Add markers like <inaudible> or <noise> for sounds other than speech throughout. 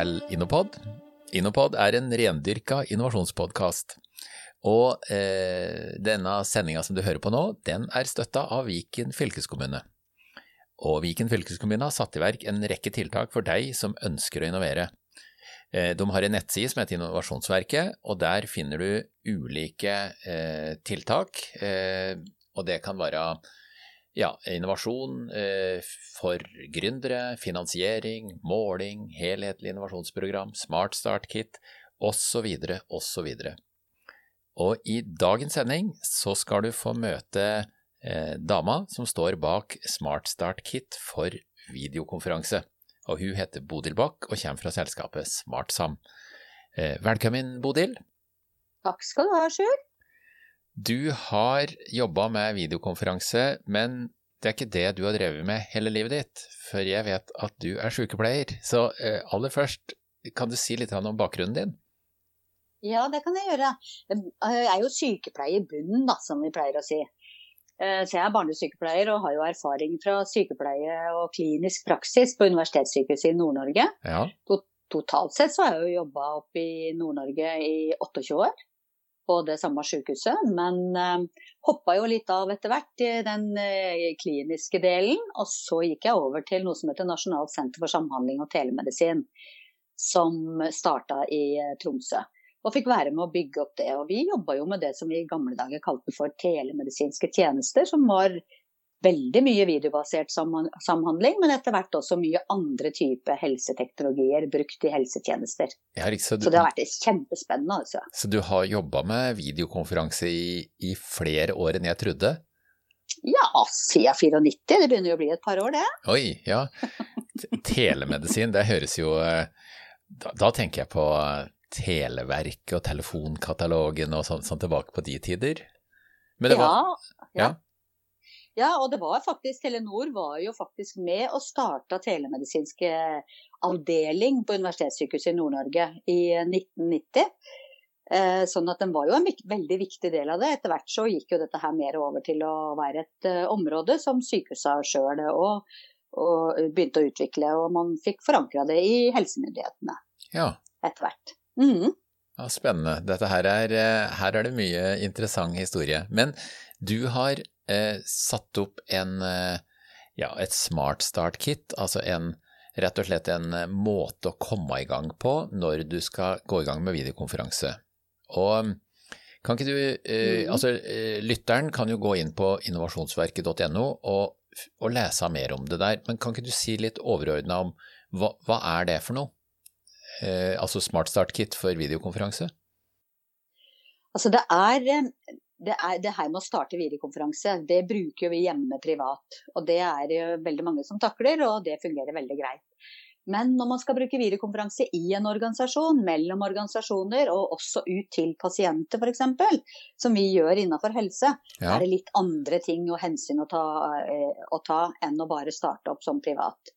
Til Innopod. Innopod er en rendyrka innovasjonspodkast. Og eh, denne sendinga som du hører på nå, den er støtta av Viken fylkeskommune. Og Viken fylkeskommune har satt i verk en rekke tiltak for deg som ønsker å innovere. Eh, de har en nettside som heter Innovasjonsverket, og der finner du ulike eh, tiltak. Eh, og det kan være ja, innovasjon eh, for gründere, finansiering, måling, helhetlig innovasjonsprogram, Smart Start Kit osv., osv. Og i dagens sending så skal du få møte eh, dama som står bak Smart Start Kit for videokonferanse. Og hun heter Bodil Bach og kommer fra selskapet SmartSam. Eh, velkommen, Bodil. Takk skal du ha, Sjur. Du har jobba med videokonferanse, men det er ikke det du har drevet med hele livet ditt, for jeg vet at du er sykepleier. Så eh, aller først, kan du si litt om bakgrunnen din? Ja, det kan jeg gjøre. Jeg er jo sykepleier i bunnen, da, som vi pleier å si. Eh, så jeg er barnesykepleier og har jo erfaring fra sykepleie og klinisk praksis på Universitetssykehuset i Nord-Norge. Ja. Totalt sett så har jeg jo jobba oppe i Nord-Norge i 28 år på det samme sykehuset, men eh, hoppa jo litt av etter hvert i den eh, kliniske delen. Og så gikk jeg over til noe som heter Nasjonalt senter for samhandling og telemedisin, som starta i eh, Tromsø. Og fikk være med å bygge opp det. Og vi jobba jo med det som vi i gamle dager kalte for telemedisinske tjenester, som var veldig mye videobasert samhandling, men etter hvert også mye andre typer helseteknologier brukt i helsetjenester. Ja, så, du, så, det har vært kjempespennende. Altså. Så du har jobba med videokonferanse i, i, flere år enn jeg trodde? Ja, siden 94. Det begynner jo å bli et par år, det. Oi, ja. Telemedisin, det høres jo eh, Da, da tenker jeg på Televerket og telefonkatalogen og sånn, sånn tilbake på de tider. Men det ja, var, ja. Ja. Og det var faktisk Telenor var jo faktisk med og starta telemedisinske avdeling på Universitetssykehuset i Nord-Norge i 1990. Eh, sånn at den var jo en veldig viktig del av det. Etter hvert så gikk jo dette her mer over til å være et uh, område som sykehusa sjøl og, og, begynte å utvikle. Og man fikk forankra det i helsemyndighetene ja. etter hvert. Mm. Ja, spennende. Dette her er, eh, her er det mye interessant historie. Men du har eh, satt opp en, eh, ja, et smart start-kit, altså en, rett og slett en eh, måte å komme i gang på når du skal gå i gang med videokonferanse. Og kan ikke du, eh, mm. altså Lytteren kan jo gå inn på innovasjonsverket.no og, og, lese mer om det der, men kan ikke du si litt overordna om hva, hva, er det for noe? Eh, altså Smart Start Kit for videokonferanse? Altså det er det, er, det her med å starte videokonferanse, det bruker vi hjemme privat. Og det er det veldig mange som takler, og det fungerer veldig greit. Men når man skal bruke videokonferanse i en organisasjon, mellom organisasjoner og også ut til pasienter f.eks., som vi gjør innenfor helse, ja. er det litt andre ting og hensyn å ta, eh, å ta, enn å bare starte opp som privat.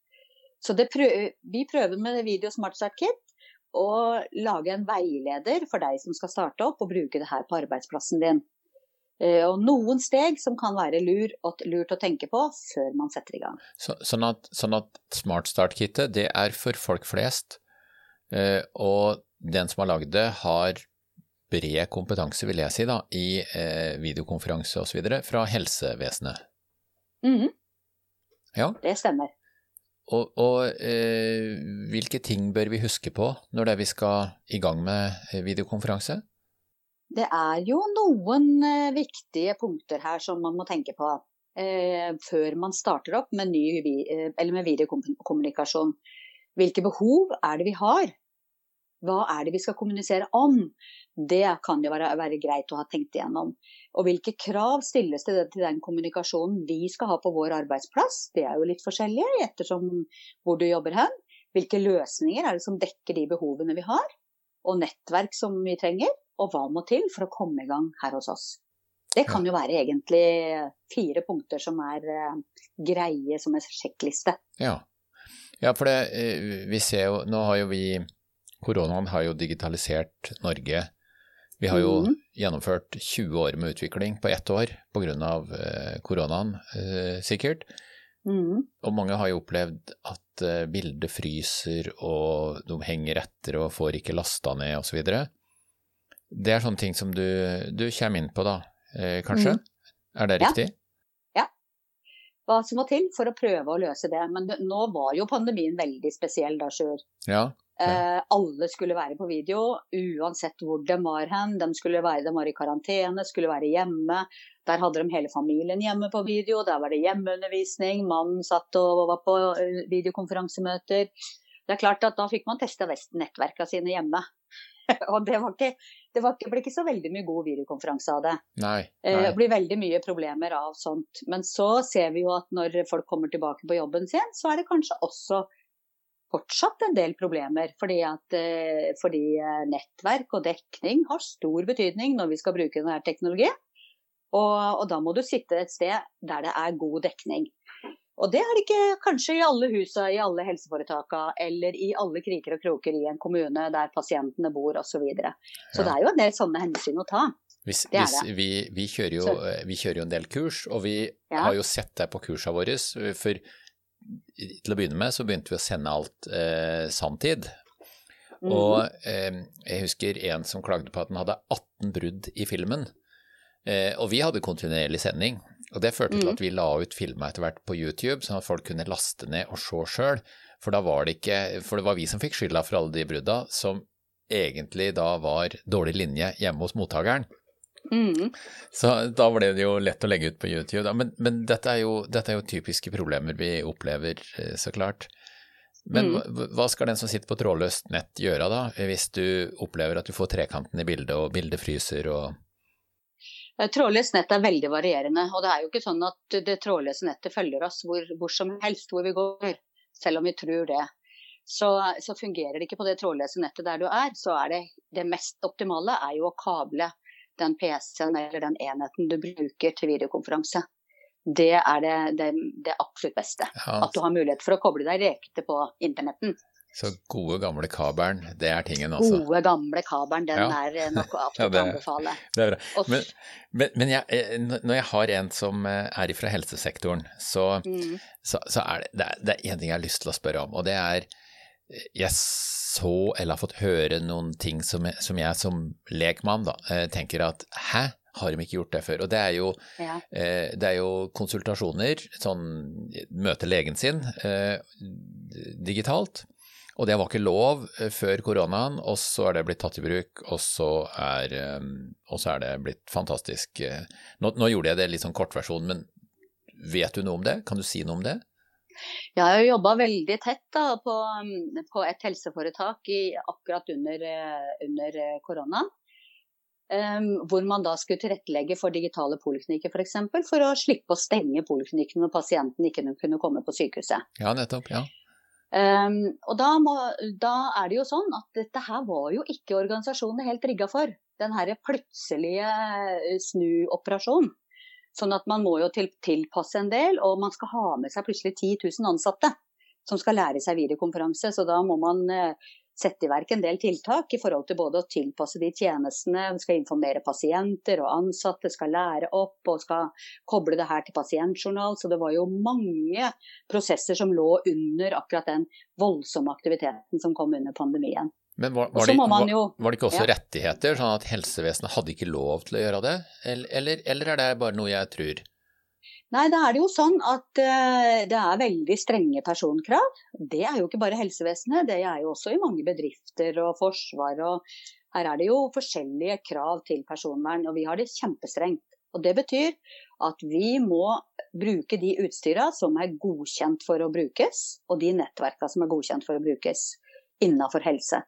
Så prøver, vi prøver med Video Smart Start Kit å lage en veileder for deg som skal starte opp og bruke det her på arbeidsplassen din. Eh, og noen steg som kan være lur, lurt å tenke på før man setter i gang. Så, sånn, at, sånn at Smart Start-kittet det er for folk flest, eh, og den som har lagd det, har bred kompetanse, vil jeg si, da, i eh, videokonferanse osv. fra helsevesenet. Mm. Ja. Det stemmer. Og, og eh, hvilke ting bør vi huske på når det er vi skal i gang med videokonferanse? Det er jo noen eh, viktige punkter her som man må tenke på eh, før man starter opp med, ny, eh, med videokommunikasjon. Hvilke behov er det vi har? Hva er det vi skal kommunisere om? Det kan jo være, være greit å ha tenkt igjennom. Og hvilke krav stilles det til den kommunikasjonen vi skal ha på vår arbeidsplass? Det er jo litt forskjellig ettersom hvor du jobber hen. Hvilke løsninger er det som dekker de behovene vi har? Og nettverk som vi trenger og hva må til for å komme i gang her hos oss. Det kan jo være egentlig fire punkter som er uh, greie som en sjekkliste. Ja. ja, for det, uh, vi ser jo Nå har jo vi Koronaen har jo digitalisert Norge. Vi har jo mm. gjennomført 20 år med utvikling på ett år pga. Uh, koronaen, sikkert. Mm. Og mange har jo opplevd at eh, bildet fryser og de henger etter og får ikke lasta ned osv. Det er sånne ting som du, du kommer inn på da, eh, kanskje? Mm. Er det riktig? Ja. ja. Hva som må til for å prøve å løse det. Men det, nå var jo pandemien veldig spesiell da, Sjur. Ja. Eh, alle skulle være på video, uansett hvor de var hen. De, skulle være, de var i karantene, skulle være hjemme. Der hadde de hele familien hjemme på video. Der var det hjemmeundervisning. Mannen satt og var på eh, videokonferansemøter. Det er klart at Da fikk man testa nettverka sine hjemme. <laughs> og det, var ikke, det, var det, ble ikke så veldig mye god videokonferanse av det. Nei, eh, nei. Det blir veldig mye problemer av sånt. Men så ser vi jo at når folk kommer tilbake på jobben sin, så er det kanskje også fortsatt en del problemer. Fordi, at, eh, fordi eh, nettverk og dekning har stor betydning når vi skal bruke denne teknologien. Og, og, da må du sitte et sted der det er god dekning. Og det er det ikke kanskje i alle husene, i alle helseforetakene eller i alle kriker og kroker i en kommune der pasientene bor osv. Så, videre. så ja. det er jo en del sånne hensyn å ta. Hvis, hvis vi, vi, kjører jo, vi, kjører jo, en del kurs, og vi ja. har jo sett deg på kursene våre. For til å begynne med så begynte vi å sende alt eh, sanntid. Mm. Og eh, jeg husker en som klagde på at han hadde 18 brudd i filmen. Eh, og vi hadde kontinuerlig sending. Og det førte til mm. at vi la ut filmer etter hvert på YouTube, sånn at folk kunne laste ned og se sjøl. For da var det ikke For det var vi som fikk skylda for alle de brudda, som egentlig da var dårlig linje hjemme hos mottakeren. Mm. Så da ble det jo lett å legge ut på YouTube. Men, men dette, er jo, dette, er jo, typiske problemer vi opplever, eh, så klart. Men mm. hva skal den som sitter på trådløst nett gjøre da, hvis du opplever at du får trekanten i bildet og bildet fryser og Trådløst nett er veldig varierende, og det er jo ikke sånn at det trådløse nettet følger oss hvor, hvor som helst hvor vi går, selv om vi tror det. Så, så, fungerer det ikke på det trådløse nettet der du er, så er det det mest optimale er jo å kable den PC-en eller den enheten du bruker til videokonferanse. Det er det, det, det absolutt beste. Ja. At du har mulighet for å koble deg direkte på internetten. Så gode, gamle kabelen, det er tingen også? Gode, gamle kabelen, den ja. er nok absolutt <laughs> ja, å anbefale. Det er bra. Men, men, men jeg, eh, når jeg har en som eh, er fra helsesektoren, så, mm. så, så er det, det er én ting jeg har lyst til å spørre om, og det er jeg så eller har fått høre noen ting som jeg som, jeg, som lekmann da, eh, tenker at hæ, har de ikke gjort det før? Og det er jo, ja. eh, det er jo konsultasjoner, sånn møte legen sin eh, digitalt. Og det var ikke lov eh, før koronaen, og så er det blitt tatt i bruk, og så er, eh, og så er det blitt fantastisk. Nå, nå, gjorde jeg det litt sånn kortversjon, men vet du noe om det? Kan du si noe om det? Jeg har jobba veldig tett da, på, på, et helseforetak i, akkurat under, eh, under eh, korona. Um, hvor man da skulle tilrettelegge for digitale poliklinikker f.eks. For, eksempel, for å slippe å stenge poliklinikken når pasienten ikke kunne komme på sykehuset. Ja, nettopp, ja. Um, og da, må, da, er det jo sånn at dette her var jo ikke organisasjonene helt rigga for. Den her plutselige eh, snuoperasjonen. Sånn at man må jo tilpasse en del, og man skal ha med seg plutselig 10 000 ansatte som skal lære seg videokonferanse. Så da må man eh, sette i verk en del tiltak i forhold til både å tilpasse de tjenestene, skal informere pasienter og ansatte, skal lære opp og skal koble det her til pasientjournal. Så det var jo mange prosesser som lå under akkurat den voldsomme aktiviteten som kom under pandemien. Men var, var, det, var, var, det, ikke også ja. rettigheter, sånn at helsevesenet hadde ikke lov til å gjøre det? Eller, eller, er det bare noe jeg tror? Nei, da er det jo sånn at uh, det er veldig strenge personkrav. Det er jo ikke bare helsevesenet, det er jo også i mange bedrifter og forsvar. og Her er det jo forskjellige krav til personvern, og vi har det kjempestrengt. Og Det betyr at vi må bruke de utstyra som er godkjent for å brukes, og de nettverka som er godkjent for å brukes innafor helse.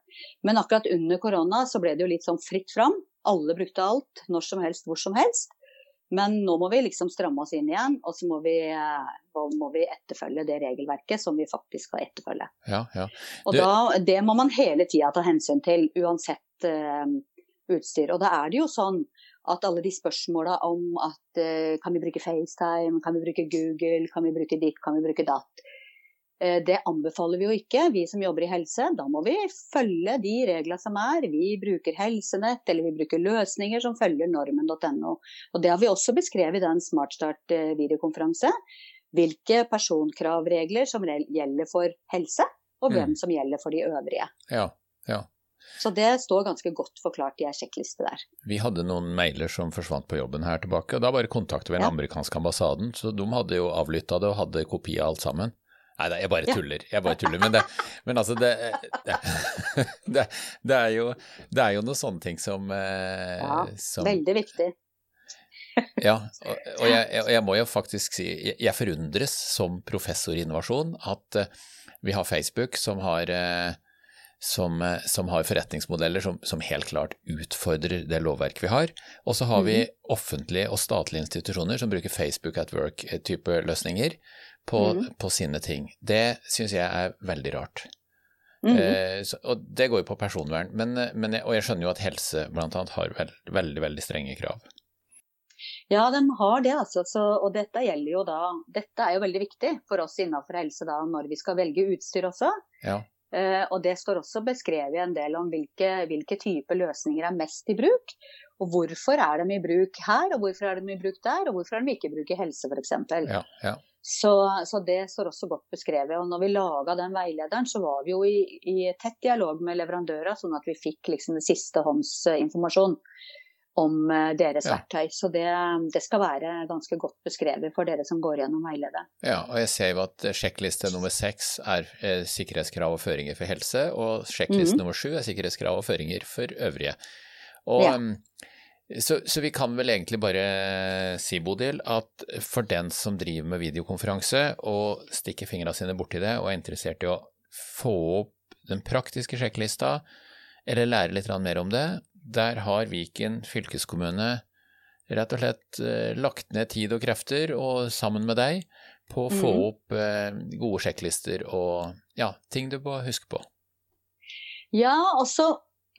Men akkurat under korona så ble det jo litt sånn fritt fram. Alle brukte alt, når som helst, hvor som helst. Men nå må vi liksom stramme oss inn igjen, og så må vi, eh, må vi etterfølge det regelverket som vi faktisk skal etterfølge. Ja, ja. Det... Og da, det må man hele tida ta hensyn til, uansett uh, utstyr. Og da er det jo sånn at alle de spørsmåla om at uh, kan vi bruke FaceTime, kan vi bruke Google, kan vi bruke ditt, kan vi bruke datt, det anbefaler vi jo ikke, vi som jobber i helse. Da må vi følge de reglene som er. Vi bruker helsenett, eller vi bruker løsninger som følger normen.no. Og Det har vi også beskrevet i den Smartstart videokonferanse. hvilke personkravregler som gjelder for helse, og hvem Mm. som gjelder for de øvrige. Ja, ja. Så det står ganske godt forklart i ei sjekkliste der. Vi hadde noen mailer som forsvant på jobben her tilbake, og da bare kontaktet vi den Ja. amerikanske ambassaden, så de hadde jo avlytta det og hadde kopi av alt sammen. Nei da, jeg bare tuller, jeg bare tuller. Men, det, men altså, det, <laughs> det, det, er jo, det er jo noen sånne ting som, eh, Ja, som Veldig viktig. Ja, og, og, jeg, jeg må jo faktisk si jeg, jeg forundres som professor i innovasjon at eh, vi har Facebook som har eh, som, eh, som har forretningsmodeller som, som helt klart utfordrer det lovverket vi har. Og så har vi offentlige og statlige institusjoner som bruker Facebook at work-type løsninger på, Mhm. på sine ting. Det syns jeg er veldig rart. Mhm. Eh, så, og det går jo på personvern, men, eh, men jeg, og jeg skjønner jo at helse annet har veld, veldig, veldig strenge krav. Ja, de har det, altså. Så, og dette gjelder jo da Dette er jo veldig viktig for oss innenfor helse da, når vi skal velge utstyr også. Ja. Eh, og det står også beskrevet en del om hvilke, hvilke typer løsninger er mest i bruk. Og hvorfor er de i bruk her, og hvorfor er de i bruk der, og hvorfor er de ikke i bruk i helse f.eks. Ja, ja. Så, så det står også godt beskrevet. Og når vi laga den veilederen, så var vi jo i, i tett dialog med leverandører, sånn at vi fikk liksom det siste hånds eh, informasjon om eh, deres Ja. verktøy. Så det, det skal være ganske godt beskrevet for dere som går gjennom veiledet. Ja, og jeg ser jo at sjekkliste nummer seks er eh, sikkerhetskrav og føringer for helse, og sjekkliste Mhm. nummer sju er sikkerhetskrav og føringer for øvrige. Og, Ja. så, så vi kan vel egentlig bare si, Bodil, at for den som driver med videokonferanse og stikker fingra sine borti det og er interessert i å få opp den praktiske sjekklista, eller lære litt mer om det, der har Viken fylkeskommune rett og slett eh, lagt ned tid og krefter, og sammen med deg, på å få mm. opp eh, gode sjekklister og ja, ting du må huske på. Ja, og så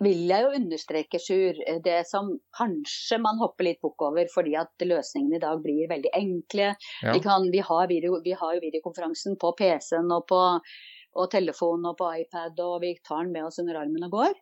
vil jeg jo understreke, Sjur, det som kanskje man hopper litt bukk over, fordi at løsningene i dag blir veldig enkle. Ja. Vi, kan, vi, har video, vi har jo videokonferansen på PC-en og på og telefon og på iPad, og vi tar den med oss under armen og går.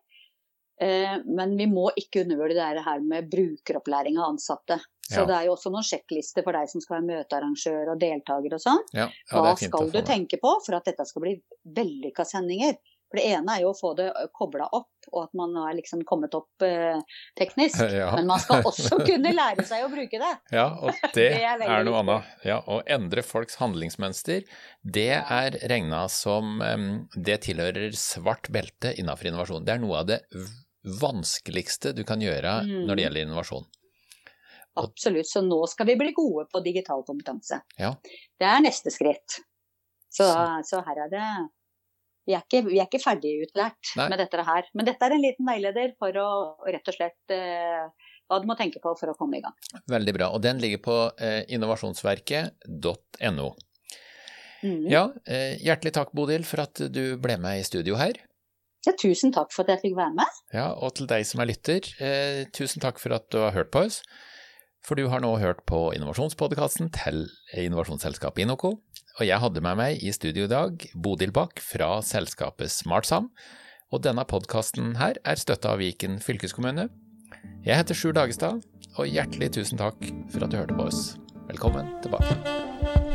Eh, men vi må ikke undervurdere det her med brukeropplæring av ansatte. Så Ja. det er jo også noen sjekklister for deg som skal være møtearrangør og deltaker og sånn. Ja, ja, Hva skal du tenke på for at dette skal bli vellykka sendinger? For Det ene er jo å få det kobla opp, og at man er liksom kommet opp eh, teknisk. <laughs> Ja. Men man skal også <laughs> kunne lære seg å bruke det. Ja, og <laughs> det, Det er er, noe annet. Ja, å endre folks handlingsmønster, det er regna som um, Det tilhører svart belte innenfor innovasjon. Det er noe av det vanskeligste du kan gjøre Mm. når det gjelder innovasjon. Og- Absolutt. Så nå skal vi bli gode på digital kompetanse. Ja. Det er neste skritt. Så, så her er det vi er, ikke, vi er ikke ferdig utlært Nei. med dette her. Men dette er en liten veileder for å rett og slett eh, hva du må tenke på for å komme i gang. Veldig bra. Og den ligger på eh, innovasjonsverket.no. Mm. Ja, eh, hjertelig takk, Bodil, for at du ble med i studio her. Ja, tusen takk for at jeg fikk være med. Ja, og til deg som er lytter, eh, tusen takk for at du har hørt på oss. For du har nå hørt på innovasjonspodkasten til innovasjonsselskapet Inoco. Og jeg hadde med meg i studio i dag Bodil Bach fra selskapet SmartSam. Og denne podkasten her er støtta av Viken fylkeskommune. Jeg heter Sjur Dagestad, og hjertelig tusen takk for at du hørte på oss. Velkommen tilbake.